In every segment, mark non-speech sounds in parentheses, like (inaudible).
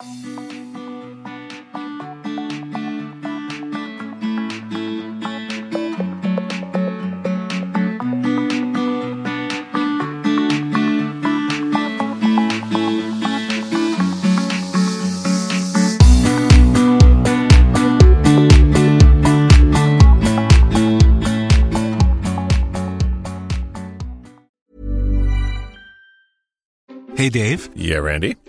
Hey, Dave. Yeah, Randy.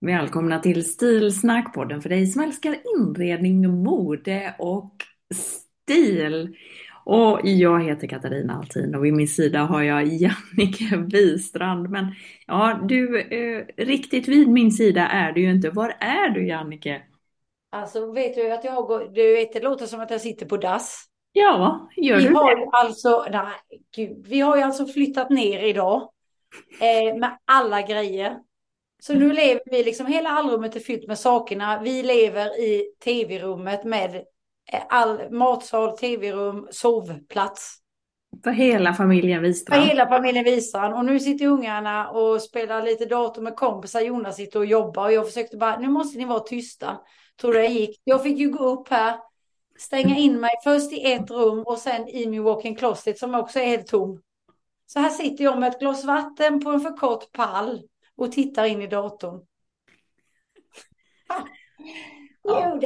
Välkomna till Stilsnack, podden för dig som älskar inredning, mode och stil. Och jag heter Katarina Altin och vid min sida har jag Jannike Wistrand. Men ja, du, eh, riktigt vid min sida är du ju inte. Var är du Jannike? Alltså vet du att jag går, du vet det låter som att jag sitter på dass. Ja, gör Vi du har det? alltså, nej gud, vi har ju alltså flyttat ner idag. Eh, med alla grejer. Så nu lever vi liksom, hela allrummet är fyllt med sakerna. Vi lever i tv-rummet med eh, all matsal, tv-rum, sovplats. För hela familjen För Wistrand. hela familjen Wistrand. Och nu sitter ungarna och spelar lite dator med kompisar. Jonas sitter och jobbar. Och jag försökte bara, nu måste ni vara tysta. Tror det gick? Jag fick ju gå upp här, stänga in mig först i ett rum och sen i min walk-in closet som också är helt tom. Så här sitter jag med ett glas vatten på en för kort pall och tittar in i datorn. Jo,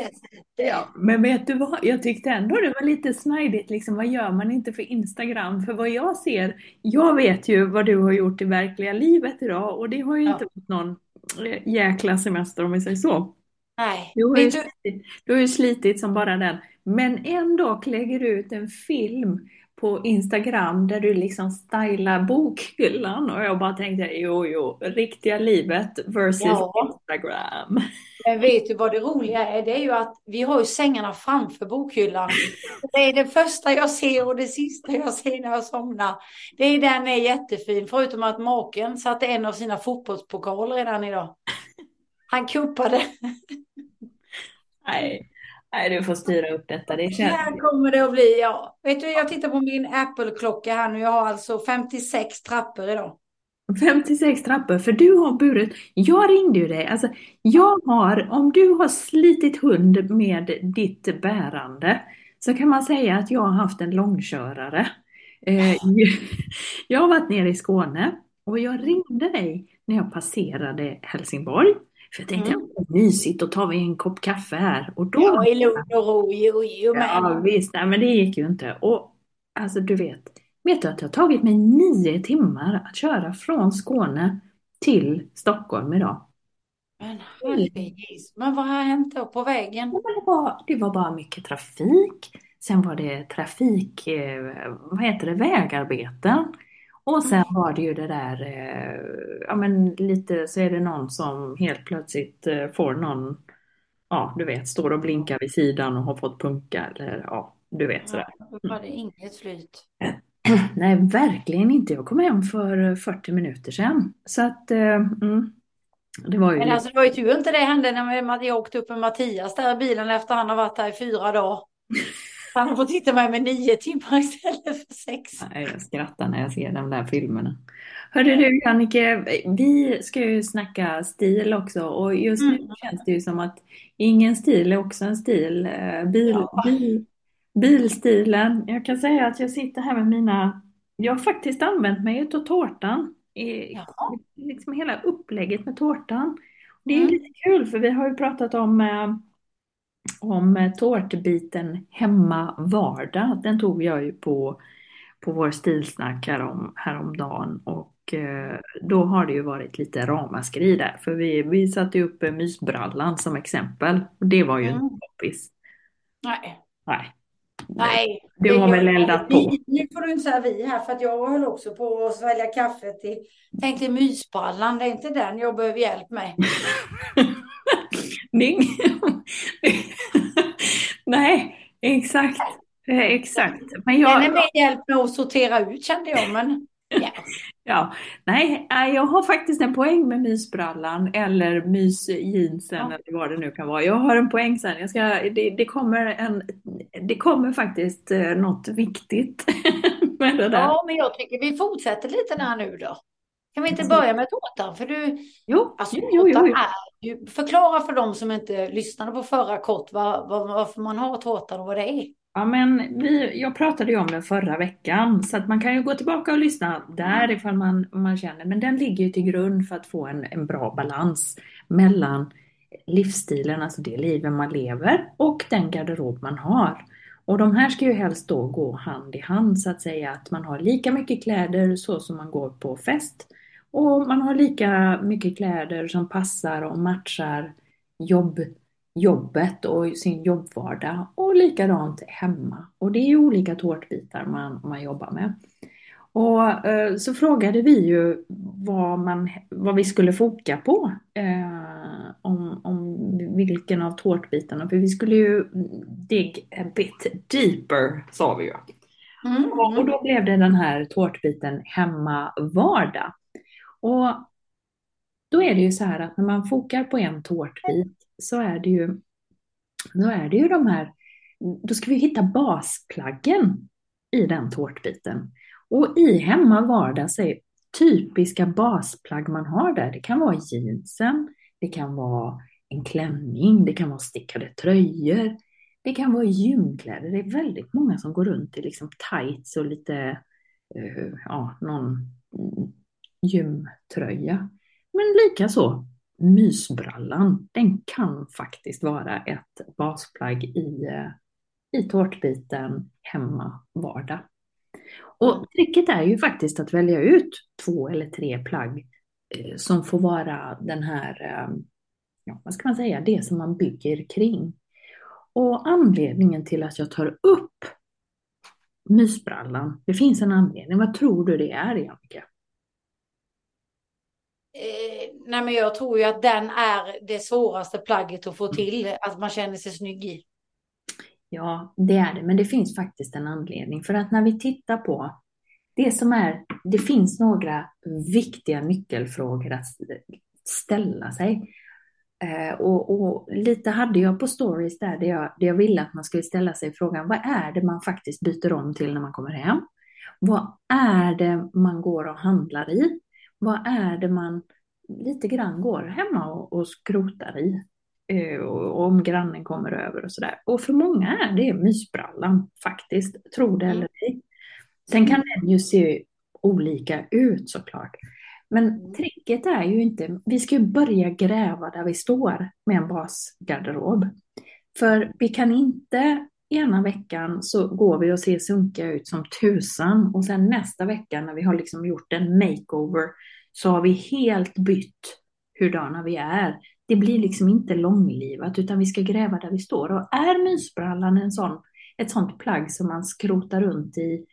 Ja, men vet du vad? Jag tyckte ändå det var lite snajdigt. Liksom, vad gör man inte för Instagram? För vad jag ser, jag vet ju vad du har gjort i verkliga livet idag och det har ju Ja. inte varit någon eh, jäkla semester om vi säger så. Nej, Du har, ju du, slitit, du har ju slitit som bara den. Men ändå lägger du ut en film på Instagram där du liksom stylar bokhyllan och jag bara tänkte jo, jo, riktiga livet versus Ja. Instagram. men vet du vad det roliga är? Det är ju att vi har ju sängarna framför bokhyllan. Det är det första jag ser och det sista jag ser när jag somnar. Det är den är jättefin, förutom att maken satte en av sina fotbollspokaler redan idag. Han kuppade. Nej, nej, du får styra upp detta. Det känns... här kommer det att bli, ja. Vet du, jag tittar på min Apple-klocka här nu. Jag har alltså 56 trappor idag. 56 trappor, för du har burit, jag ringde ju dig, alltså jag har, om du har slitit hund med ditt bärande så kan man säga att jag har haft en långkörare. Eh, (laughs) Jag har varit nere i Skåne och jag ringde dig när jag passerade Helsingborg. För jag tänkte, Mm. mm. mysigt, då tar vi en kopp kaffe här. Och då, Ja, i lugn och ro, jo, jo, ja men. visst, nej, men det gick ju inte. Och alltså du vet, vet du att det har tagit mig nio timmar att köra från Skåne till Stockholm idag. Men herregis, men vad har hänt då på vägen? Ja, Det var, det var bara mycket trafik. Sen var det trafik, eh, vad heter det, vägarbeten. Och sen var det ju det där, eh, ja men lite så är det någon som helt plötsligt eh, får någon, ja du vet, står och blinkar vid sidan och har fått punka eller ja, du vet sådär. Då var det inget flyt. (clears throat) Nej, verkligen inte. Jag kom hem för 40 minuter sedan. Så att, eh, mm, det var ju Men alltså det var ju tur inte det hände när jag åkte upp med Mattias där i bilen efter han har varit där i fyra dagar. (laughs) Han har fått sitta med mig nio timmar istället för sex. Nej, jag skrattar när jag ser de där filmerna. Hörru du Jannike, vi ska ju snacka stil också och just nu Mm. känns det ju som att ingen stil är också en stil. Eh, Bil, Ja. bil, bilstilen. Jag kan säga att jag sitter här med mina, jag har faktiskt använt mig utav tårtan. I, liksom liksom hela upplägget med tårtan. Det är Mm. lite kul för vi har ju pratat om, eh, om eh, tårtbiten hemma vardag. Den tog jag ju på, på vår stilsnack härom, häromdagen och eh, då har det ju varit lite ramaskri där för vi, vi satte ju upp eh, mysbrallan som exempel och det var ju Mm. en kompis. Nej. Nej. Nej. Det har väl eldat på. Nu får du inte säga vi här för att jag höll också på att svälja kaffe till, tänkte mysbrallan, det är inte den jag behöver hjälp med. (laughs) Det är ing- Nej, exakt. Eh, Exakt. Men Den är jag, med hjälp med att sortera ut kände jag, men ja. (laughs) ja, nej, eh, jag har faktiskt en poäng med mysbrallan eller mysjeansen Ja. eller vad det nu kan vara. Jag har en poäng sen. Jag ska, det, det, kommer en, det kommer faktiskt eh, något viktigt (laughs) med det där. ja, men jag tycker vi fortsätter lite där nu då. Kan vi inte börja med tårtan? För du, Jo, alltså jo, jo, jo, är förklara för dem som inte lyssnade på förra kort var, var, varför man har tårtan och vad det är. Ja, men vi, jag pratade ju om den förra veckan så att man kan ju gå tillbaka och lyssna där ifall man, man känner. Men den ligger ju till grund för att få en, en bra balans mellan livsstilen, alltså det livet man lever och den garderob man har. Och de här ska ju helst då gå hand i hand så att säga att man har lika mycket kläder så som man går på fest och man har lika mycket kläder som passar och matchar jobb, jobbet och sin jobbvardag och likadant hemma. Och det är olika tårtbitar man, man jobbar med. Och eh, så frågade vi ju vad, man, vad vi skulle foka på eh, om, om vilken av tårtbitarna, för vi skulle ju dig a bit deeper sa vi ju. Mm. Och och då blev det den här tårtbiten hemma vardag. Och då är det ju så här att när man fokar på en tårtbit så är det ju, då är det ju de här, då ska vi hitta basplaggen i den tårtbiten. Och i hemma vardag så är typiska basplagg man har där, det kan vara jeansen, det kan vara en klänning, det kan vara stickade tröjor, det kan vara gymkläder. Det är väldigt många som går runt i liksom tights och lite, uh, ja, någon gymtröja. Men likaså mysbrallan, den kan faktiskt vara ett basplagg i, eh, i tårtbiten hemma vardag. Och tricket är ju faktiskt att välja ut två eller tre plagg eh, som får vara den här, eh, ja, vad ska man säga, det som man bygger kring. Och anledningen till att jag tar upp mysbrallan, det finns en anledning. Vad tror du det är, Jannike? Eh, nej men jag tror ju att den är det svåraste plagget att få till, att man känner sig snygg i. Ja, det är det, men det finns faktiskt en anledning. För att när vi tittar på det som är, det finns några viktiga nyckelfrågor att ställa sig. Eh, och, och lite hade jag på stories där, där jag, där jag ville att man skulle ställa sig frågan, vad är det man faktiskt byter om till när man kommer hem? Vad är det man går och handlar i? Vad är det man lite grann går hemma och, och skrotar i? Eh, och om grannen kommer över och sådär. Och för många är det mysbrallan faktiskt, tro det eller ej. Sen kan den ju se olika ut såklart. Men tricket är ju inte, vi ska ju börja gräva där vi står med en basgarderob. För vi kan inte ena veckan så går vi och ser sunkiga ut som tusan och sen nästa vecka när vi har liksom gjort en makeover så har vi helt bytt hurdana vi är. Det blir liksom inte långlivat utan vi ska gräva där vi står. Och är mysbrallan en sån, ett sånt plagg som man skrotar runt i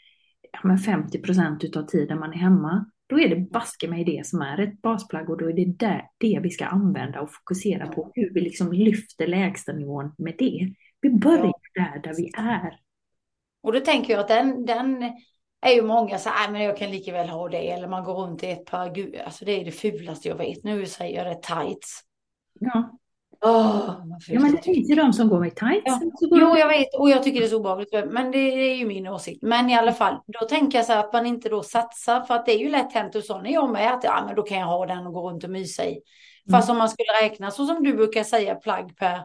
ja, men 50 procent utav tiden man är hemma, då är det baske mig det som är ett basplagg och då är det där, det vi ska använda och fokusera på hur vi liksom lyfter lägsta nivån med det. Vi börjar där, där vi är. Och då tänker jag att den, den är ju många så här, men jag kan lika väl ha det. Eller man går runt i ett par, gud, alltså det är det fulaste jag vet. Nu säger jag det tights. Ja. Fult ja, men det finns ju de som går med tights. Ja. går Jo, jag vet och jag tycker det är så obehagligt. Men det är ju min åsikt. Men i alla fall, då tänker jag så här att man inte då satsar. För att det är ju lätt hänt och så när jag med att ja, men då kan jag ha den och gå runt och mysa i. Fast om man skulle räkna så som du brukar säga plagg per,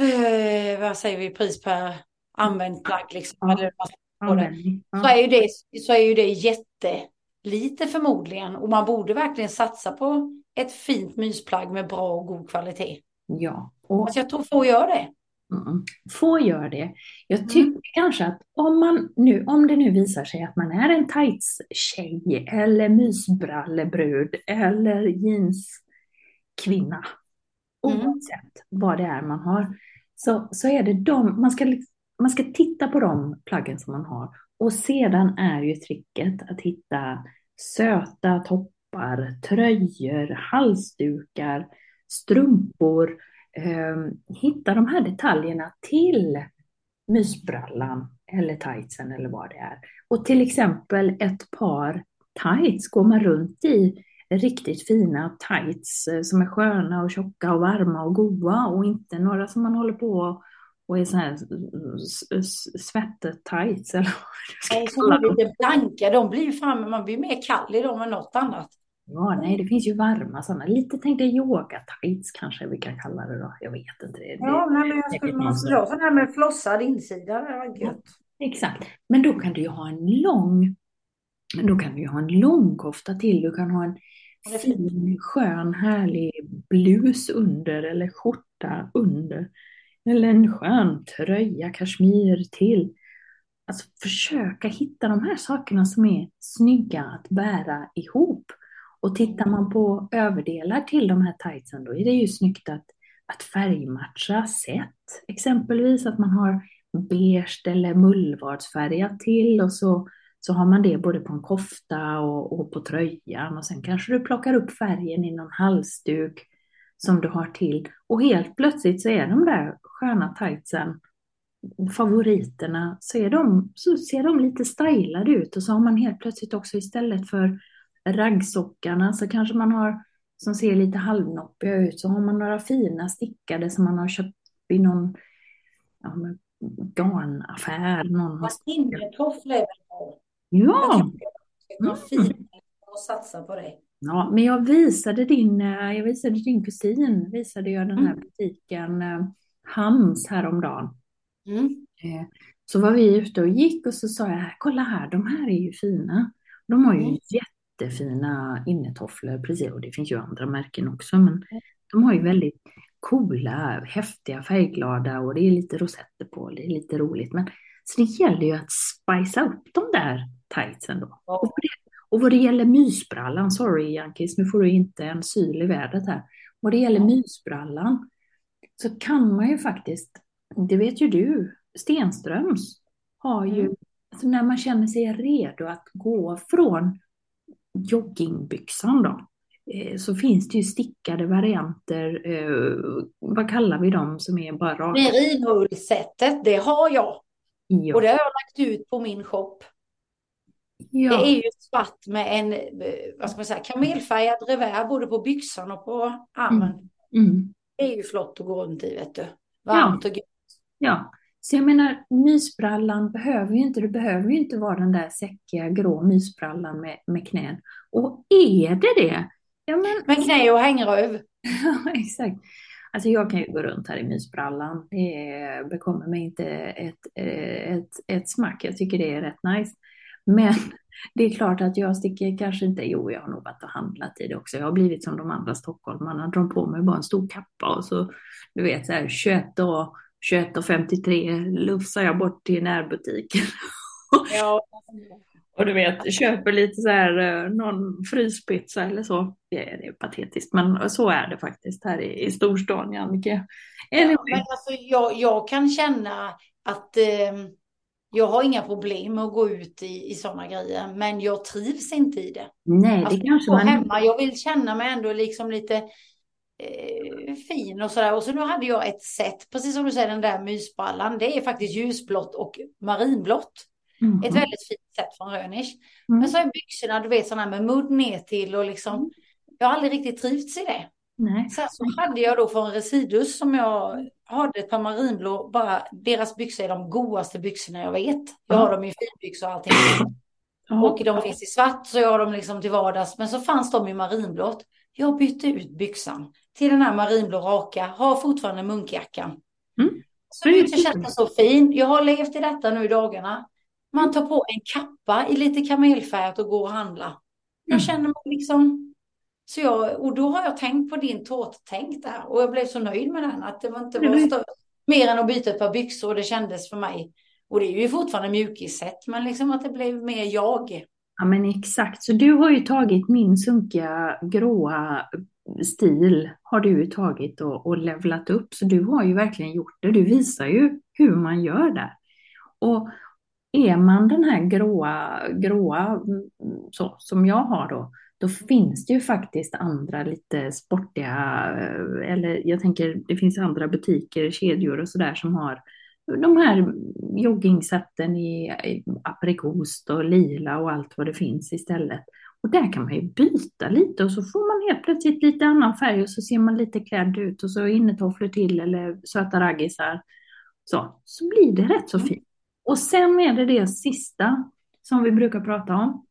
eh, vad säger vi, pris per använt plagg liksom. Eller vad ska på det. Så är ju det, så är ju det jättelite lite förmodligen. Och man borde verkligen satsa på ett fint mysplagg med bra och god kvalitet. Ja, och Alltså jag tror få gör det. Mm. Få gör det. Jag tycker kanske att om, man nu, om det nu visar sig att man är en tights-tjej eller mysbrallebrud eller jeanskvinna, Mm. oavsett vad det är man har, så, så är det de, man ska, liksom- man ska titta på de plaggen som man har. Och sedan är ju tricket att hitta söta toppar, tröjor, halsdukar, strumpor, eh, hitta de här detaljerna till mysbrallan eller tightsen eller vad det är. Och till exempel ett par tights går man runt i riktigt fina tights eh, som är sköna och tjocka och varma och goa och inte några som man håller på och är så här svettet-tights eller vad Nej, som är lite blanka, de blir ju framme, man blir mer kall i dem än något annat. Ja, nej, det finns ju varma sådana. Lite tänkte yoga-tights kanske vi kan kalla det då. Jag vet inte. Det, Ja, nej, men jag skulle man skulle ha sån här med flossad insida, det var gött. Exakt. Men då kan du ju ha en lång, då kan du ju ha en långkofta till. Du kan ha en fin, skön, härlig blus under eller skjorta under. Eller en skön tröja, kashmir till. Alltså försöka hitta de här sakerna som är snygga att bära ihop. Och tittar man på överdelar till de här tightsen då är det ju snyggt att, att färgmatcha sätt. Exempelvis att man har beige eller mullvadsfärgat till och så, så har man det både på en kofta och, och på tröjan och sen kanske du plockar upp färgen i någon halsduk som du har till och helt plötsligt så är de där sköna tightsen favoriterna så, är de, så ser de lite stylade ut och så har man helt plötsligt också istället för raggsockarna så kanske man har som ser lite halvnoppiga ut så har man några fina stickade som man har köpt i någon ja, garnaffär. Någon har bra. Ja, Jag tycker att det är fint att satsa på det. Ja, men jag visade din, eh, jag visade din kusin, visade jag den här Mm. butiken eh, Hans häromdagen. Mm. Eh, Så var vi ute och gick och så sa jag, kolla här, de här är ju fina. De har ju Mm. jättefina innetofflor, precis, och det finns ju andra märken också, men de har ju väldigt coola, häftiga, färgglada och det är lite rosetter på, det är lite roligt. Men, så det gäller ju att spicea upp de där tightsen då. Och, vad det, och vad det gäller mysbrallan, sorry Jankis, nu får du inte en syl i vädret här. Vad det gäller mysbrallan så kan man ju faktiskt, det vet ju du, Stenströms har ju, Mm. alltså när man känner sig redo att gå från joggingbyxan då, eh, så finns det ju stickade varianter, eh, vad kallar vi dem som är bara raka? Merinoullsättet, det har jag. Och Ja, det har jag lagt ut på min shop. Det ja, är ju svart med en, eh, vad ska man säga, kamelfärgad revär både på byxan och på armen. mm, Det är ju flott att gå runt i, vet du. Varmt och gött. ja. Så jag menar, mysbrallan behöver ju inte, det behöver ju inte vara den där säckiga grå mysbrallan med, med knän. Och är det det, ja men Med knä och hängröv. (laughs) Ja, exakt. Alltså jag kan ju gå runt här i mysbrallan. Det bekommer mig inte ett, eh, ett, ett smack. Jag tycker det är rätt nice. Men (laughs) det är klart att jag sticker kanske inte, jo jag har nog varit och handlat i det också. Jag har blivit som de andra stockholmarna, drar på mig bara en stor kappa och så, du vet så här 21 och 21 och 53 lufsar jag bort till närbutiken. (laughs) Ja. Och du vet, köper lite så här eh, någon fryspizza eller så. Det är, det är patetiskt, men så är det faktiskt här i, i storstan, Jannike. Ja, Anyway. men alltså jag, jag kan känna att eh, jag har inga problem med att gå ut i, i sådana grejer, men jag trivs inte i det. Nej, det Alltså, kanske man... hemma, jag vill känna mig ändå liksom lite eh, fin och sådär. Och så nu hade jag ett set, precis som du säger, den där mysbrallan. Det är faktiskt ljusblått och marinblått. Mhm. Ett väldigt fint set från Rönisch. Mm. Men så är byxorna, du vet, sådana med mudd ner till och liksom. Jag har aldrig riktigt trivts i det. Nej. Sen så hade jag då från Residus som jag hade ett par marinblå, bara deras byxor är de godaste byxorna jag vet. Jag har dem i finbyxor och allting. Och de finns i svart så jag har dem liksom till vardags. Men så fanns de i marinblått. Jag bytte ut byxan till den här marinblå raka, har fortfarande munkjackan. Mm. Så det känns så fin. Jag har levt i detta nu i dagarna. Man tar på en kappa i lite kamelfärgat och går och handlar. Jag Mm. känner mig liksom... Så jag, och då har jag tänkt på din tårttänk där och jag blev så nöjd med den att det var inte var Mm. större, mer än att byta ett par byxor. Det kändes för mig. Och det är ju fortfarande mjukissätt, men liksom att det blev mer jag. Ja men exakt, så du har ju tagit min sunkiga gråa stil har du tagit och, och levlat upp. Så du har ju verkligen gjort det. Du visar ju hur man gör där. Och är man den här gråa, gråa mm, så, som jag har då, då finns det ju faktiskt andra lite sportiga, eller jag tänker det finns andra butiker, kedjor och sådär som har de här joggingsätten i i aprikost och lila och allt vad det finns istället. Och där kan man ju byta lite och så får man helt plötsligt lite annan färg och så ser man lite klädd ut och så innetofflor till eller söta raggisar. Så, så blir det rätt så fint. Och sen är det det sista som vi brukar prata om.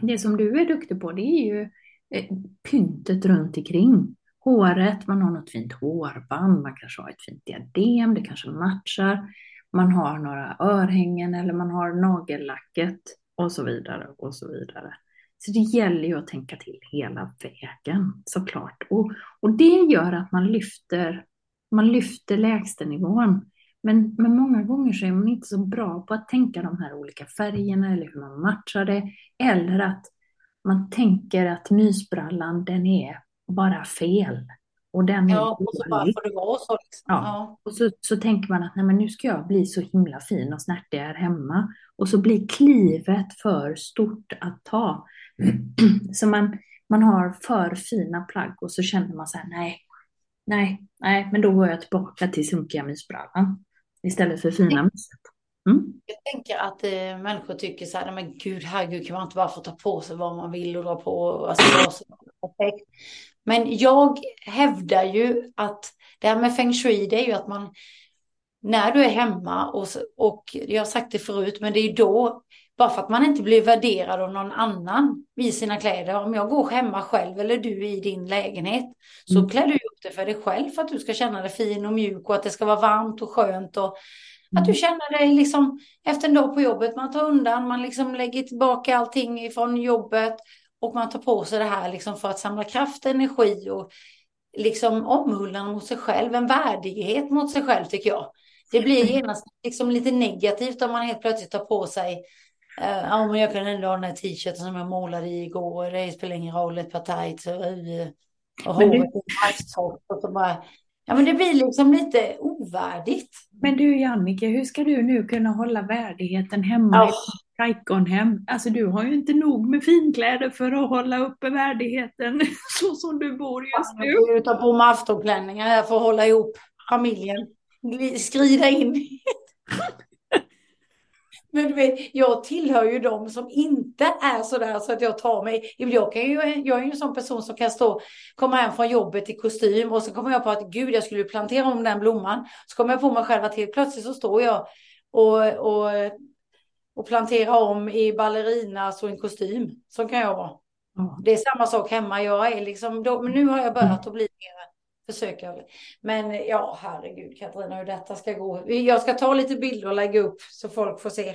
Det som du är duktig på det är ju eh, pyntet runt omkring. Håret, man har något fint hårband, man kanske har ett fint diadem, det kanske matchar. Man har några örhängen eller man har nagellacket och så vidare och så vidare. Så det gäller ju att tänka till hela vägen såklart. Och, och det gör att man lyfter, man lyfter lägstanivån. Men, men många gånger så är man inte så bra på att tänka de här olika färgerna eller hur man matchar det. Eller att man tänker att mysbrallan den är bara fel. Och den Ja, och så bara får det vara så. Liksom. Ja. Ja. Och så, så tänker man att nej, men nu ska jag bli så himla fin och snärtig här hemma. Och så blir klivet för stort att ta. (clears throat) Så man, man har för fina plagg och så känner man så här, nej, nej, nej, men då går jag tillbaka till sunkiga mysbrallan istället för fina myset. Mm. Jag tänker att eh, människor tycker så här, men gud, herregud, kan man inte bara få ta på sig vad man vill och dra på, alltså perfekt. Men jag hävdar ju att det här med feng shui, det är ju att man, när du är hemma och, och jag har sagt det förut, men det är då, bara för att man inte blir värderad av någon annan i sina kläder. Om jag går hemma själv eller du i din lägenhet, så Mm. klär du upp det för dig själv för att du ska känna dig fin och mjuk och att det ska vara varmt och skönt och att du känner dig liksom efter en dag på jobbet, man tar undan, man liksom lägger tillbaka allting från jobbet och man tar på sig det här liksom för att samla kraft, energi och liksom omhuldan mot sig själv, en värdighet mot sig själv tycker jag. Det blir genast liksom lite negativt om man helt plötsligt tar på sig Ja, men jag kan ändå ha den här t-shirten som jag målade i igår. Det spelar ingen roll, ett par tights och, eh, håret. Och så bara, ja, men det blir liksom lite ovärdigt. Men du Jannike, hur ska du nu kunna hålla värdigheten hemma Ja. i Kaikonhem? Alltså du har ju inte nog med finkläder för att hålla uppe värdigheten (laughs) så som du bor just nu. Jag får ta på mig aftonklänningar här för att hålla ihop familjen. Skrida in. (laughs) Men du vet, jag tillhör ju de som inte är sådär så att jag tar mig. Jag, kan ju, jag är ju en sån person som kan stå, komma hem från jobbet i kostym och så kommer jag på att gud, jag skulle plantera om den blomman. Så kommer jag på mig själv att helt plötsligt så står jag och, och, och planterar om i ballerinas och en kostym. Så kan jag vara. Det är samma sak hemma. Jag är liksom, då, men nu har jag börjat att bli mer försöka. Men ja, herregud Katarina, hur detta ska gå. Jag ska ta lite bilder och lägga upp så folk får se.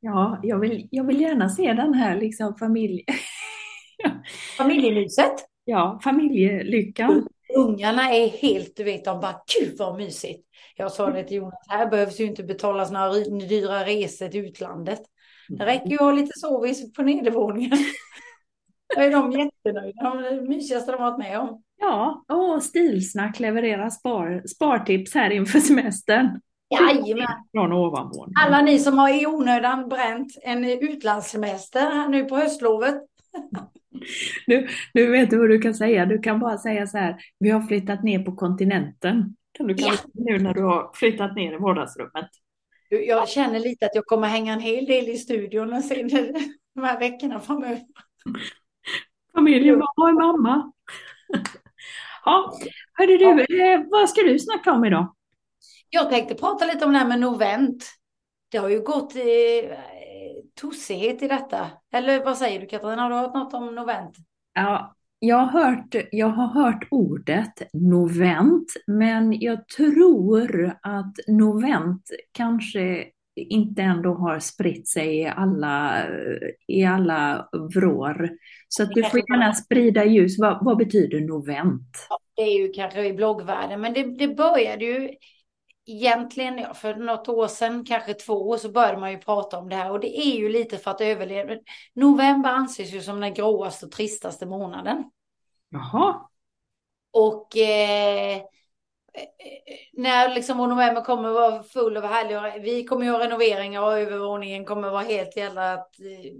Ja, jag vill, jag vill gärna se den här liksom familj... (laughs) Familjelyset. ja, familjelyckan. Ungarna är helt, du vet, de bara gud vad mysigt. Jag sa det till Jonas, här behövs ju inte betalas några dyra resor till utlandet. Det räcker ju att ha lite sovis på nedervåningen. (laughs) Då är de jättenöjda. Det mysigaste de varit med om. Ja, och Stilsnack levererar spar, spartips här inför semestern. Jajamän. Från ovanvåningen. Alla ni som har i onödan bränt en utlandssemester här nu på höstlovet. (laughs) Nu, nu vet du vad du kan säga. Du kan bara säga så här. Vi har flyttat ner på kontinenten. Kan du kalla det nu när du har flyttat ner i vardagsrummet. Jag känner lite att jag kommer hänga en hel del i studion och sen de här veckorna framöver. Familjen var är mamma? Ja, hörru du, eh, vad ska du snacka om idag? Jag tänkte prata lite om det här med Novent. Det har ju gått eh, tossighet i detta. Eller vad säger du Katarina? Har du hört något om Novent? Ja, jag har hört, jag har hört ordet novent, men jag tror att novent kanske inte ändå har spritt sig i alla, i alla vrår. Så att du får gärna sprida ljus. Vad, vad betyder novent? Det är ju kanske i bloggvärlden, men det, det började ju egentligen ja, för något år sedan, kanske två år, så började man ju prata om det här. Och det är ju lite för att överleva. November anses ju som den gråaste och tristaste månaden. Jaha. Och eh, när liksom november kommer att vara full av härlig, vi kommer göra renoveringar och övervåningen kommer att vara helt jävla eh,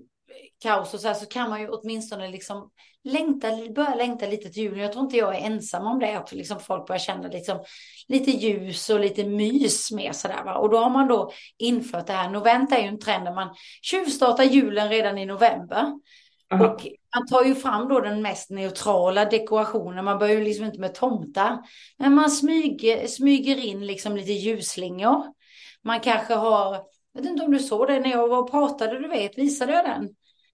kaos och så här, så kan man ju åtminstone liksom längta, börja längta lite till julen. Jag tror inte jag är ensam om det, att liksom folk börjar känna liksom lite ljus och lite mys med sådär va. Och då har man då infört det här. Novent är ju en trend där man tjuvstartar julen redan i november. Aha. Och man tar ju fram då den mest neutrala dekorationen. Man börjar ju liksom inte med tomtar. Men man smyger, smyger in liksom lite ljusslingor. Man kanske har, jag vet inte om du såg det när jag var och pratade, du vet, visade jag den?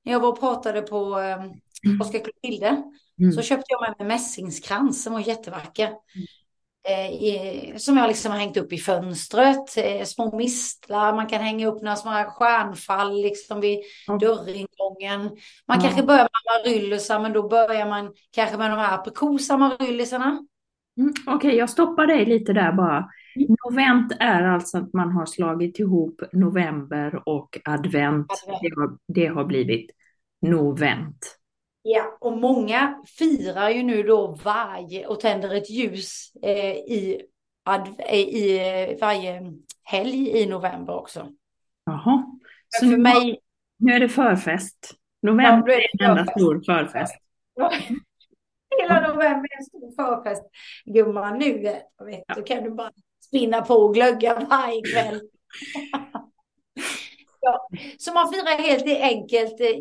När jag var och pratade på um, Oskar Clotilde. Mm. Så köpte jag med mig mässingskrans som var jättevacker. Eh, i, som jag liksom har hängt upp i fönstret. Eh, små mistlar, man kan hänga upp några små stjärnfall liksom vid mm. dörringången. Man mm. kanske börjar med amaryllisar, men då börjar man kanske med de här aprikosamaryllisarna. Mm, Okej, okay, jag stoppar dig lite där bara. Mm. Novent är alltså att man har slagit ihop november och advent. advent. Det, har, det har blivit novent. Ja, och många firar ju nu då varje och tänder ett ljus eh, i, eh, i eh, varje helg i november också. Jaha. Så för nu, mig... nu är det förfest. November ja, är en enda stor förfest. Ja. (laughs) Hela november är en stor förfest. Gumman, nu vet, ja. du, kan du bara spinna på och glögga varje kväll. (laughs) Ja. Så man firar helt enkelt eh,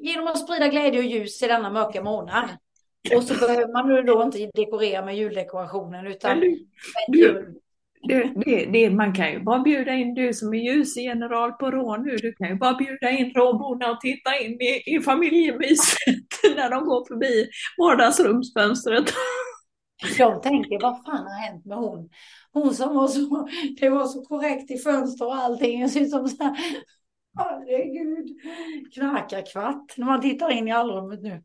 genom att sprida glädje och ljus i denna mörka månad. Och så behöver man nu då inte dekorera med juldekorationen utan du, du, det, det, man kan ju bara bjuda in du som är ljusgeneral på rån nu. Du kan ju bara bjuda in råborna och titta in i, i familjemyset (laughs) när de går förbi vardagsrumsfönstret. De tänker, vad fan har hänt med hon? Hon som var så, det var så korrekt i fönster och allting. Jag ser som så här, Herregud, knarkar kvart när man tittar in i allrummet nu.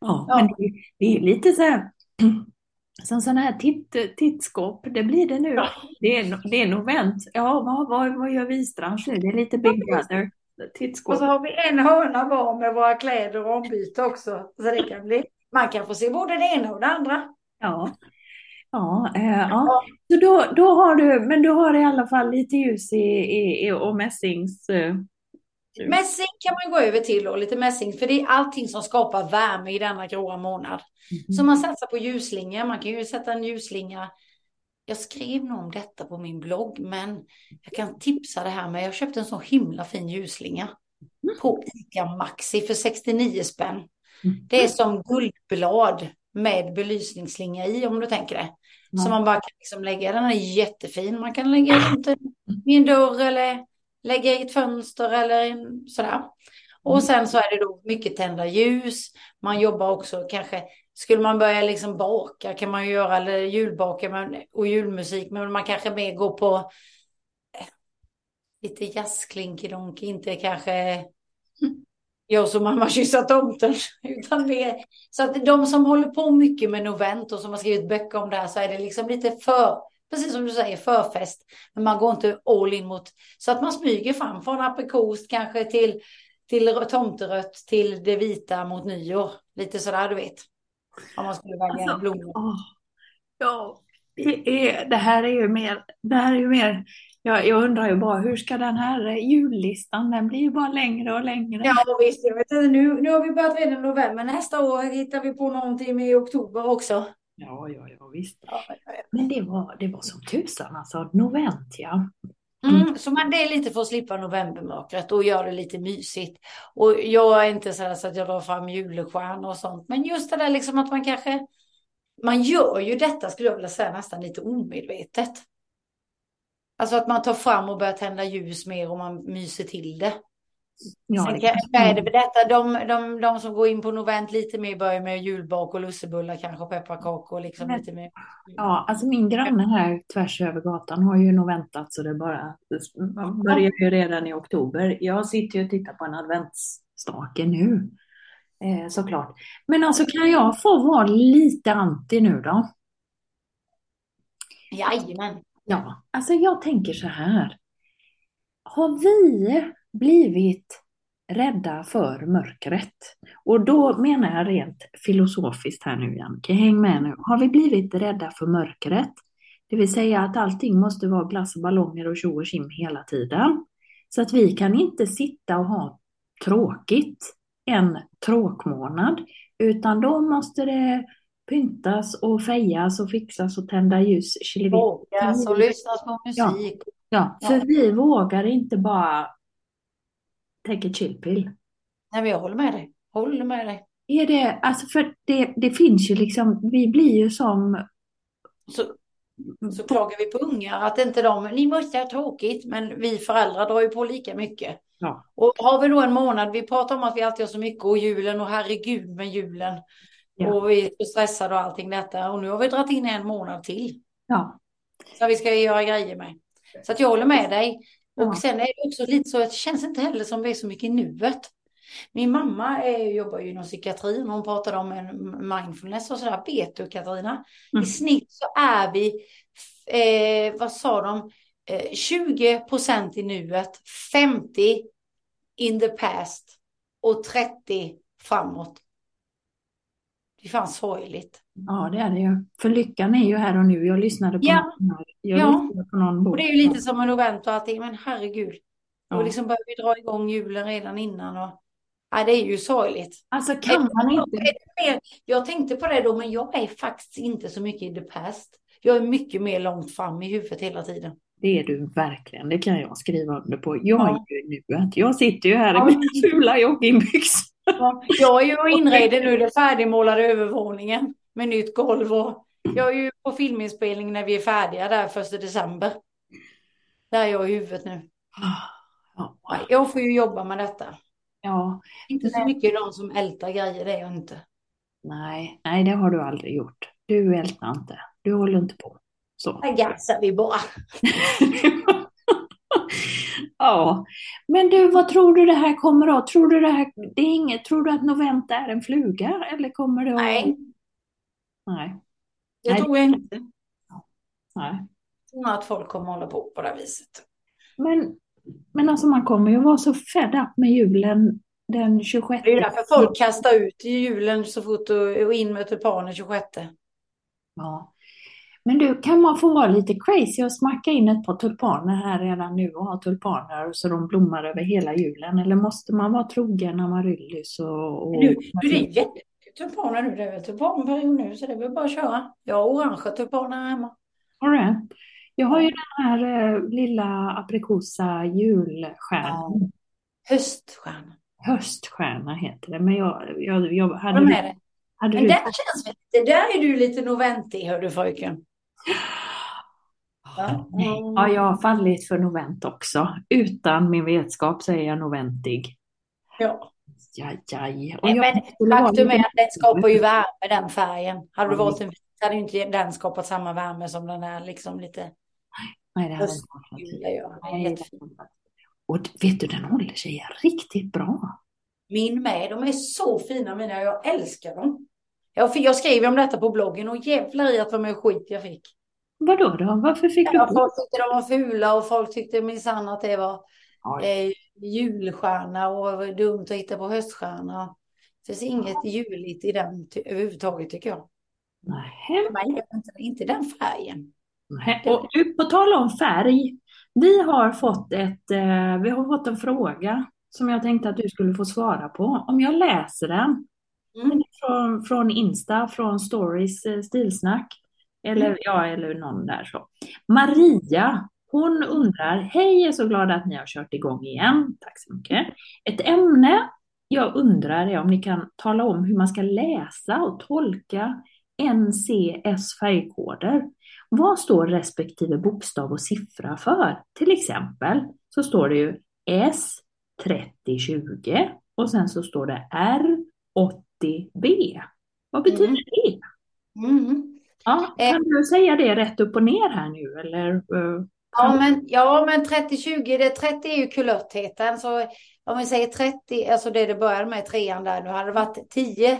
Ja, ja. men det, det, är lite så här, (clears throat) som sådana här titt, tittskåp, det blir det nu. Ja. Det, är, det är novent. Ja, vad, vad, vad gör Wistrand nu? Det är lite Big Brother. Tittskåp. Och så har vi en hörna var med våra kläder och ombyte också. Så det kan bli, man kan få se både det ena och det andra. Ja, Ja, eh, ja. Så då, då har du, men du har i alla fall lite ljus i, i, i och mässings... Eh, mässing kan man gå över till och lite mässing, för det är allting som skapar värme i denna gråa månad. Mm. Så man satsar på ljusslingor, man kan ju sätta en ljusslinga. Jag skrev nog om detta på min blogg, men jag kan tipsa det här med, jag köpte en så himla fin ljusslinga mm. på ICA Maxi för 69 spänn. Mm. Det är som guldblad med belysningsslinga i om du tänker det. Så man bara kan liksom lägga, den är jättefin. Man kan lägga runt i en dörr eller lägga i ett fönster eller sådär. Och mm. sen så är det då mycket tända ljus. Man jobbar också kanske, skulle man börja liksom baka kan man göra, eller julbaka och julmusik, men man kanske mer går på eh, lite jazzklinkedonk, inte kanske jag som mamma (laughs) kyssa tomten. Utan det, så att de som håller på mycket med Novent och som har skrivit böcker om det här så är det liksom lite för, precis som du säger, förfest. Men man går inte all in mot, så att man smyger fram från aprikos kanske till, till tomterött till det vita mot nyår. Lite sådär du vet. Om man skulle välja alltså, blommor. Ja, det, är, det här är ju mer, det här är ju mer jag, jag undrar ju bara hur ska den här jullistan, den blir ju bara längre och längre. Ja visst, jag vet inte, nu, nu har vi börjat redan i november, nästa år hittar vi på någonting i oktober också. Ja, ja, ja visst. Ja, ja, ja. Men det var, det var som tusan alltså, novent ja. Mm. Mm, så man, det är lite för att slippa novembermörkret och göra det lite mysigt. Och jag är inte så, så att jag drar fram julestjärnor och sånt. Men just det där liksom att man kanske, man gör ju detta skulle jag vilja säga nästan lite omedvetet. Alltså att man tar fram och börjar tända ljus mer och man myser till det. Ja, Sen det kan, är det detta? De, de, de som går in på novent lite mer börjar med julbak och lussebullar kanske och pepparkakor liksom Men- lite mer. Ja, alltså min granne här tvärs över gatan har ju nog väntat så det bara man börjar ju redan i oktober. Jag sitter ju och tittar på en adventsstake nu. Eh, såklart. Men alltså kan jag få vara lite anti nu då? Jajamän. Ja, alltså jag tänker så här. Har vi blivit rädda för mörkret? Och då menar jag rent filosofiskt här nu, Janke. Häng med nu. Har vi blivit rädda för mörkret? Det vill säga att allting måste vara glass och ballonger och tjo och tjim hela tiden. Så att vi kan inte sitta och ha tråkigt en tråkmånad, utan då måste det pyntas och fejas och fixas och tända ljus. Vågas och lyssnas på Ja. musik. Ja, för Ja. vi vågar inte bara take a chill pill. Nej, men jag håller med dig. Håller med dig. Är det, alltså för det, det finns ju liksom, vi blir ju som, Så, så klagar vi på ungar att inte de, ni måste ha tråkigt, men vi föräldrar drar ju på lika mycket. Ja. Och har vi då en månad, vi pratar om att vi alltid har så mycket och julen och herregud med julen. Ja. Och vi är så stressade och allting detta. Och nu har vi dragit in en månad till. ja, Som vi ska göra grejer med. Så att jag håller med dig. Och Ja. sen är det också lite så att det känns inte heller som vi är så mycket i nuet. Min mamma är, jobbar ju inom psykiatrin. Hon pratade om en mindfulness och sådär. Vet du Katarina? Mm. I snitt så är vi, eh, vad sa de, eh, 20 procent i nuet, 50 in the past och 30 framåt. Det är fan sorgligt. ja det är det ju. För lyckan är ju här och nu. Jag lyssnade på, Ja. någon, jag Ja. lyssnade på någon bok. Och det är ju lite som en novent och allting, men herregud. Ja. Och liksom börjar vi dra igång julen redan innan och ja, det är ju sorgligt. Alltså kan man inte, Jag tänkte på det då, men jag är faktiskt inte så mycket i the past. Jag är mycket mer långt fram i huvudet hela tiden. det är du verkligen, det kan jag skriva under på. Jag Ja. är ju i nuet. Jag sitter ju här Ja. i mina fula joggingbyxor. Jag är ju inredd nu, den färdigmålade övervåningen med nytt golv och jag är ju på filminspelning när vi är färdiga där första december. Där är jag i huvudet nu. Ja, Jag får ju jobba med detta. ja, Inte så mycket någon som ältar grejer, det är jag inte. nej, nej, det har du aldrig gjort. Du ältar inte. Du håller inte på. Så. Här gassar vi bara. (laughs) Ja, men du, vad tror du det här kommer att? Tror du det här, det är inget, tror du att novent är en fluga eller kommer det att... Nej, Nej, det Nej. tror jag inte. nej. Jag att folk kommer hålla på på det här viset. Men, men alltså man kommer ju vara så fed up med julen den 26. Det är därför folk kastar ut julen så fort och, och in med tulpaner 26. Ja. Men du, kan man få vara lite crazy och smacka in ett par tulpaner här redan nu och ha tulpaner så de blommar över hela julen? Eller måste man vara trogen Amaryllis och... och... Nu, nu det är jättemycket tulpaner nu. Det är väl tulpanperiod nu så det är väl bara att köra. Jag har orangea tulpaner hemma. Du det? Jag har ju den här eh, lilla aprikosa julstjärnan. Höststjärna. Höststjärna heter det. Men jag, jag, jag hade det? Men där känns lite, där är du lite noventig hör du fröken. Ja. Ja, jag har fallit för novent också. Utan min vetskap så är jag noventig. Ja. Jaj, jaj. Och Nej, jag men faktum är att den skapar ju värme den färgen. Hade du valt en vit hade ju inte den skapat samma värme som den här liksom lite Nej, det hade Jättefin. Och vet du, den håller sig riktigt bra. Min med, de är så fina mina, jag älskar dem. Jag, jag skrev om detta på bloggen och jävlar i att vad mycket skit jag fick. Vadå då? Varför fick du Ja, skit? folk tyckte de var fula och folk tyckte minsann att det var eh, julstjärna och dumt att hitta på höststjärna. Det finns inget juligt i den överhuvudtaget tycker jag. Nej. Inte, inte den färgen. Nej. Och du, på tal om färg. Vi har fått ett, eh, vi har fått en fråga som jag tänkte att du skulle få svara på. Om jag läser den. Mm. Från, från Insta, från Stories eh, stilsnack. Eller, Mm. ja, eller någon där så. Maria, hon undrar, hej, jag är så glad att ni har kört igång igen. Tack så mycket. Ett ämne jag undrar är om ni kan tala om hur man ska läsa och tolka NCS färgkoder. Vad står respektive bokstav och siffra för? Till exempel så står det ju S, S3020 och sen så står det R80B. Vad betyder Mm. det? Mm. Ja, Eh. kan du säga det rätt upp och ner här nu eller? eh, Ja, men, ja, men 30-20, det 30 är ju kulörtheten. Så om vi säger 30, alltså det det började med i trean där, nu hade det varit 10,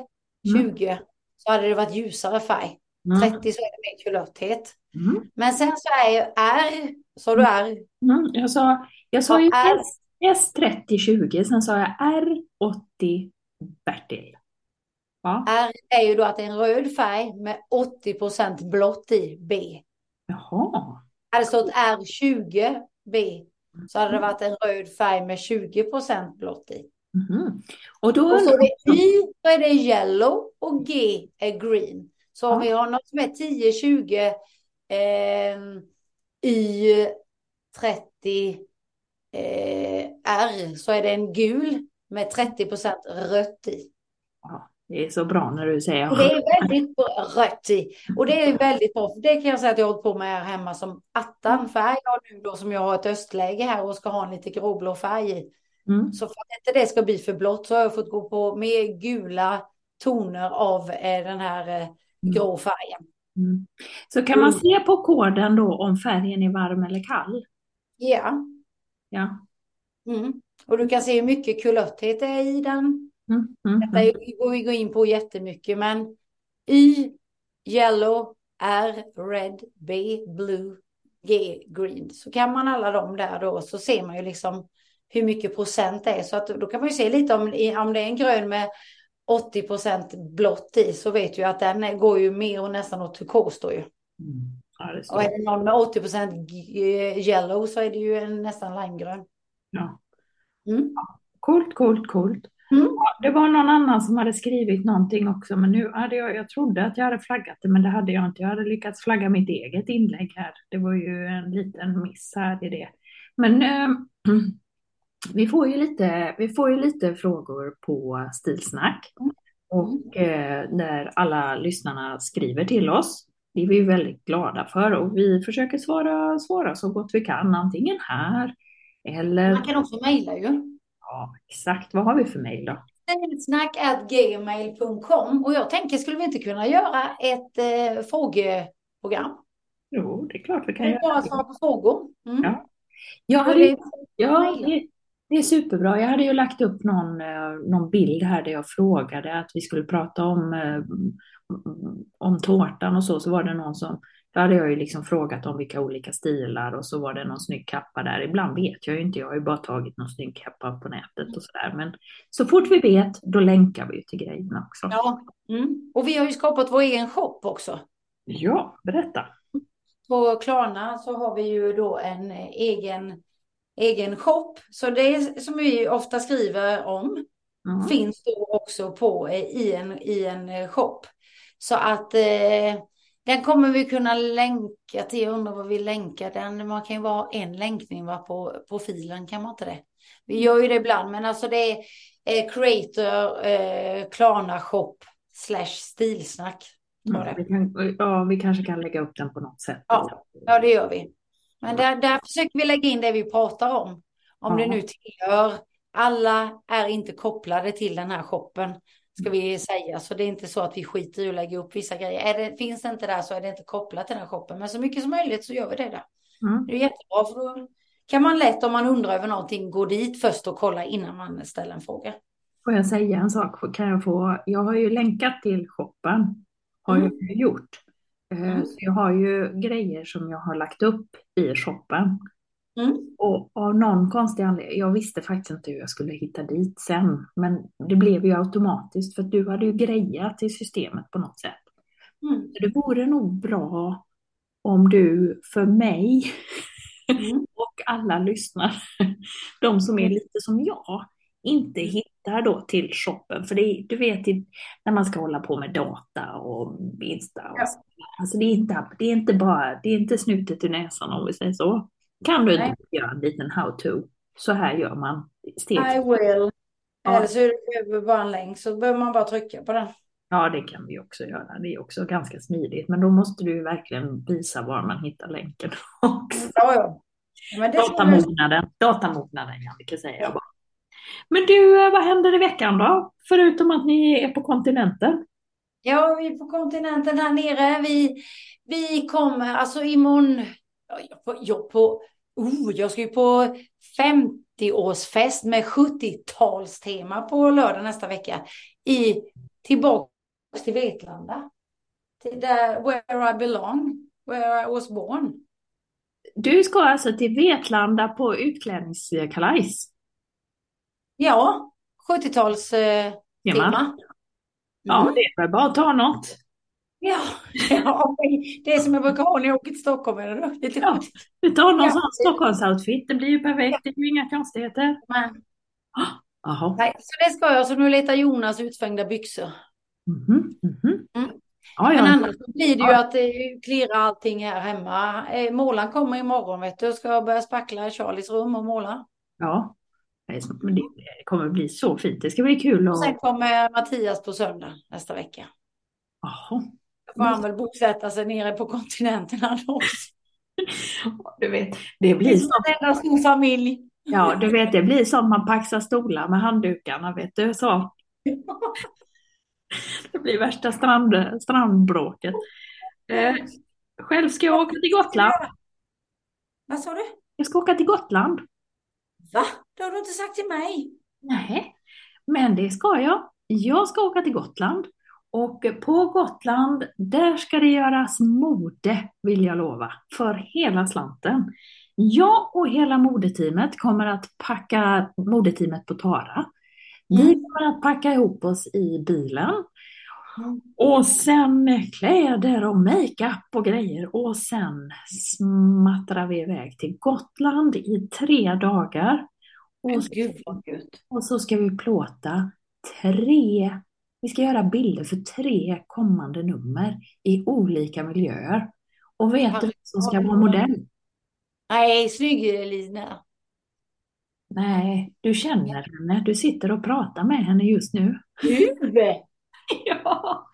20, så hade det varit ljusare färg. Mm. 30 så är det mer kulörthet. Mm. Men sen så är ju R, så du är, Mm. Jag sa, jag sa ju S, S3020, sen sa jag R80 Bertil. Ja, R är ju då att det är en röd färg med 80% blått i B. jaha. Hade det stått R20 B så hade det varit en röd färg med 20% blått i. Mhm. Och då Och så är det Y så är det yellow och G är green. Så om Ja. vi har något som är 10, 20, eh, Y 30 eh, R så är det en gul med 30% rött i. Det är så bra när du säger det är väldigt bra, rött i. Och det är väldigt bra, för det kan jag säga att jag har hållit på med här hemma som attan. För här jag nu då som jag har ett östläge här och ska ha en lite gråblå färg i. Mm. Så för att inte det ska bli för blått så har jag fått gå på mer gula toner av eh, den här eh, grå färgen. Mm. Så kan man se på koden då om färgen är varm eller kall? Ja. Ja. Mm. Och du kan se hur mycket kulörthet det är i den. Mm. Mm. Detta är- går vi gå in på jättemycket, men Y, yellow, R, red, B, blue, G, green. Så kan man alla dem där då så ser man ju liksom hur mycket procent det är. Så att då kan man ju se lite om, om det är en grön med 80 procent blått i så vet du att den går ju mer och nästan åt turkos då ju. Mm. Ja. Och är det någon med 80 procent yellow så är det ju en nästan limegrön. Ja. Mm. Coolt, coolt, coolt. Mm. Det var någon annan som hade skrivit någonting också, men nu hade jag, jag trodde att jag hade flaggat det, men det hade jag inte. Jag hade lyckats flagga mitt eget inlägg här. Det var ju en liten miss här i det. Men eh, (clears throat) vi får ju lite, vi får ju lite frågor på Stilsnack och eh, där alla lyssnarna skriver till oss. Det är vi väldigt glada för och vi försöker svara, svara så gott vi kan, antingen här eller Man kan också mejla ju. Ja, exakt. Vad har vi för mejl då? gmail.com och jag tänker, skulle vi inte kunna göra ett eh, frågeprogram? Jo, det är klart vi kan Kan göra. bara svara på frågor. Mm. Ja. Jag hade, ja, det, det är superbra. Jag hade ju lagt upp någon, eh, någon bild här där jag frågade att vi skulle prata om, eh, om tårtan och så. Så var det någon som, då hade jag ju liksom frågat om vilka olika stilar och så var det någon snygg kappa där. Ibland vet jag ju inte, jag har ju bara tagit någon snygg kappa på nätet och sådär. Men så fort vi vet, då länkar vi ju till grejerna också. Ja. Mm. Och vi har ju skapat vår egen shop också. Ja, berätta. På Klarna så har vi ju då en egen, egen shop. Så det som vi ofta skriver om Mm. finns då också på i en, i en shop. Så att eh, den kommer vi kunna länka till. Jag undrar vad vi länkar den. Man kan ju vara en länkning va, på profilen, kan man inte det? Vi gör ju det ibland, men alltså det är eh, creator eh, Klarna shop slash stilsnack. Ja, det. vi, kan, ja, vi kanske kan lägga upp den på något sätt. Ja, ja, det gör vi. Men där, där försöker vi lägga in det vi pratar om. Om det Ja. nu tillhör. Alla är inte kopplade till den här shoppen. Ska vi säga. Så det är inte så att vi skiter i att lägga upp vissa grejer. Är det, finns det inte där så är det inte kopplat till den shoppen. Men så mycket som möjligt så gör vi det där. Mm. Det är jättebra. För då kan man lätt om man undrar över någonting gå dit först och kolla innan man ställer en fråga. Får jag säga en sak? Kan jag, få, jag har ju länkat till shoppen. Har Mm. jag gjort. Eh, Mm. Så jag har ju grejer som jag har lagt upp i shoppen. Mm. Och av någon konstig anledning, jag visste faktiskt inte hur jag skulle hitta dit sen. Men det blev ju automatiskt för att du hade ju grejat i systemet på något sätt. Mm. Så det vore nog bra om du för mig Mm. (laughs) och alla lyssnare, (laughs) de som är lite som jag, inte hittar då till shoppen. För är, du vet, när man ska hålla på med data och Insta och Ja. så. Alltså det är, inte, det är inte bara, det är inte snutet i näsan om vi säger så. Kan du Nej. göra en liten how-to? Så här gör man. Steg. I will. Ja. Eller så är det bara en länk så behöver man bara trycka på den. Ja, det kan vi också göra. Det är också ganska smidigt. Men då måste du verkligen visa var man hittar länken (laughs) också. Ja, ja. Men det ska vi- Datamognaden, datamognaden Jannike säger jag bara. Men du, eh, vad händer i veckan då? Förutom att ni är på kontinenten? Ja, vi är på kontinenten här nere. Vi, vi kommer, alltså imorgon, på, jag, på, oh, jag ska ju på 50-årsfest med 70-talstema på lördag nästa vecka. I, tillbaka till Vetlanda. Till där, where I belong, where I was born. Du ska alltså till Vetlanda på utklädningskalas? Ja, 70-talstema. Tema. Ja, det är väl bara att ta något. Ja, (laughs) ja, det är som jag brukar ha när jag åker till Stockholm. Är det Ja, du tar någon Ja. sån Stockholmsoutfit, det blir ju perfekt, det är ju inga konstigheter. Men, (gasps) Jaha. nej, så det ska jag. Så nu letar Jonas utsvängda byxor. Mhm, mhm. Mm. Ja, Men ja. annars så blir det ju att eh, klirra allting här hemma. Eh, målaren kommer imorgon vet du. Ska jag börja spackla i Charlies rum och måla. ja. Det men kommer bli så fint, det ska bli kul Och sen kommer Mattias på söndag nästa vecka. Jaha. Får han väl bosätta sig nere på kontinenten han också. (laughs) Du vet, det blir som en enda stor familj. Ja, du vet, det blir som man paxar stolar med handdukarna, vet du, så. (laughs) Det blir värsta strand, strandbråket. Eh, själv ska jag åka till Gotland. Vad sa du? Jag ska åka till Gotland. Va? Det har du inte sagt till mig. Nej, men det ska jag. Jag ska åka till Gotland. Och på Gotland, där ska det göras mode, vill jag lova, för hela slanten. Jag och hela modeteamet kommer att packa, modeteamet på Tara. Vi Mm. kommer att packa ihop oss i bilen. Mm. Och sen kläder och makeup och grejer. Och sen smattrar vi iväg till Gotland i tre dagar. Och så, och så ska vi plåta tre, vi ska göra bilder för tre kommande nummer i olika miljöer. Och vet du vem som ska vara modell? Nej, snygg Lina. Nej, du känner henne. Du sitter och pratar med henne just nu. Du! (laughs) Ja,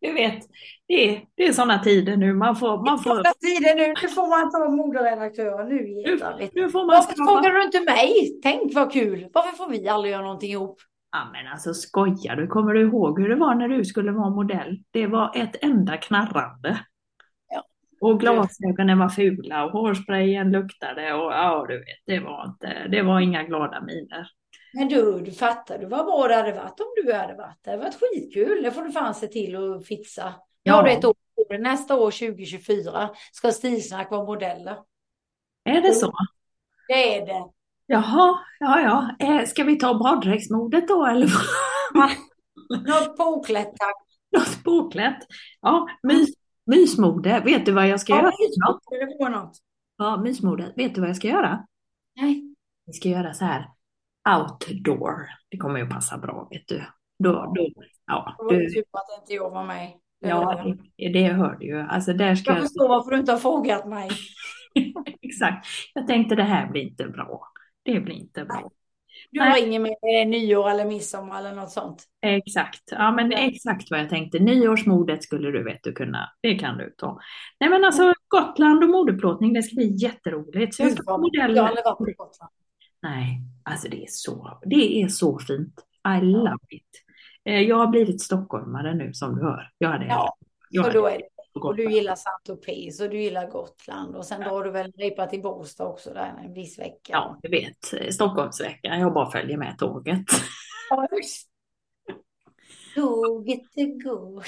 du vet, det är, det är sådana tider nu. Man får, man får, Korta tider nu, nu får man ta moderedaktören nu nu, nu får man Varför skapa... frågar du inte mig? Tänk vad kul. Varför får vi aldrig göra någonting ihop? Ja, men alltså skojar du? Kommer du ihåg hur det var när du skulle vara modell? Det var ett enda knarrande. Ja. Och glasögonen var fula och hårsprayen luktade och ja, du vet, det var inte, det var inga glada miner. Men du, du fattar du vad bra det hade varit om du hade varit där. Det hade varit skitkul. Det får du fan se till att fixa. Nu Ja. har du ett år. Nästa år 2024 ska Stilsnack vara modeller. Är det så? Det är det. Jaha, ja, ja. Eh, ska vi ta baddräktsmodet då eller (laughs) Något påklätt tack. något påklätt? Ja, mys, mysmode. Vet du vad jag ska Ja, göra? något. Ja, mysmode. Vet du vad jag ska göra? Nej. Vi ska göra så här outdoor. Det kommer ju passa bra, vet du. Då, då, ja, Det var du, tur att inte jag var med. Ja, det, det hör du ju. Alltså där ska Jag jag... förstår varför du inte har frågat mig. (laughs) Exakt. Jag tänkte det här blir inte bra. Det blir inte bra. Du Nej. ringer mig nyår eller midsommar eller något sånt. Exakt. Ja, men exakt vad jag tänkte. Nyårsmodet skulle du vet du kunna. Det kan du ta. Nej, men alltså Gotland och modeplåtning, det ska bli jätteroligt. Så jag ska vad- modell. Jag har aldrig varit på Gotland. Nej, alltså det är så, det är så fint. I love it. Eh, Jag har blivit stockholmare nu som du hör. Jag hade Ja, jag hade då är det. Och du gillar Saint-Tropez och du gillar Gotland och sen drar du väl en ripa till Båstad också där en viss vecka. Ja, du vet, Stockholmsveckan. Jag bara följer med tåget. Ja. Tåget det går.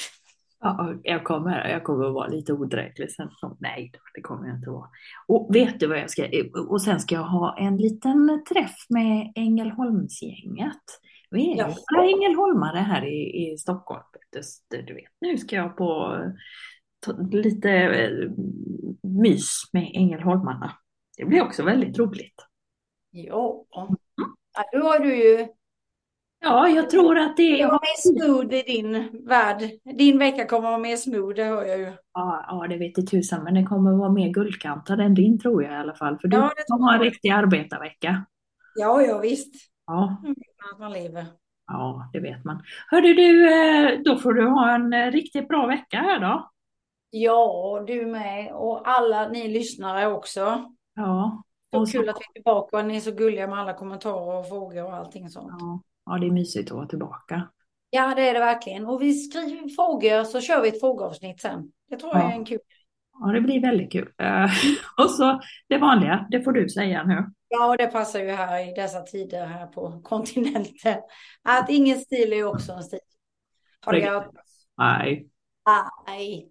Ja, jag kommer, jag kommer att vara lite odräglig sen. Nej, det kommer jag inte vara. Och vet du vad jag ska... Och sen ska jag ha en liten träff med Ängelholmsgänget. Vi är Ja. ängelholmare här i, i Stockholm. Du, vet, nu ska jag på lite eh, mys med ängelholmarna. Det blir också väldigt roligt. Ja. ja, då har du ju Ja, jag tror att det är... var mer smooth i din värld. Din vecka kommer att vara mer smooth, det hör jag ju. Ja, ja, det vet i tusan, men det kommer vara mer guldkantad än din tror jag i alla fall. För du Ja, ha en jag. riktig arbetarvecka. Ja, ja visst. Ja, Att man lever. ja, det vet man. Hörde du, eh, då får du ha en eh, riktigt bra vecka här då. Ja, du med. Och alla ni lyssnare också. Ja, Så Och så- kul att vi är tillbaka och ni är så gulliga med alla kommentarer och frågor och allting sånt. Ja, ja, det är mysigt att vara tillbaka. Ja, det är det verkligen. Och vi skriver frågor så kör vi ett frågeavsnitt sen. Det tror jag är en kul. Ja, det blir väldigt kul. Eh, (laughs) och så det vanliga, det får du säga nu. Ja, och det passar ju här i dessa tider här på (laughs) kontinenten. Att ingen stil är också en stil. Har Det- gött? Nej. Nej.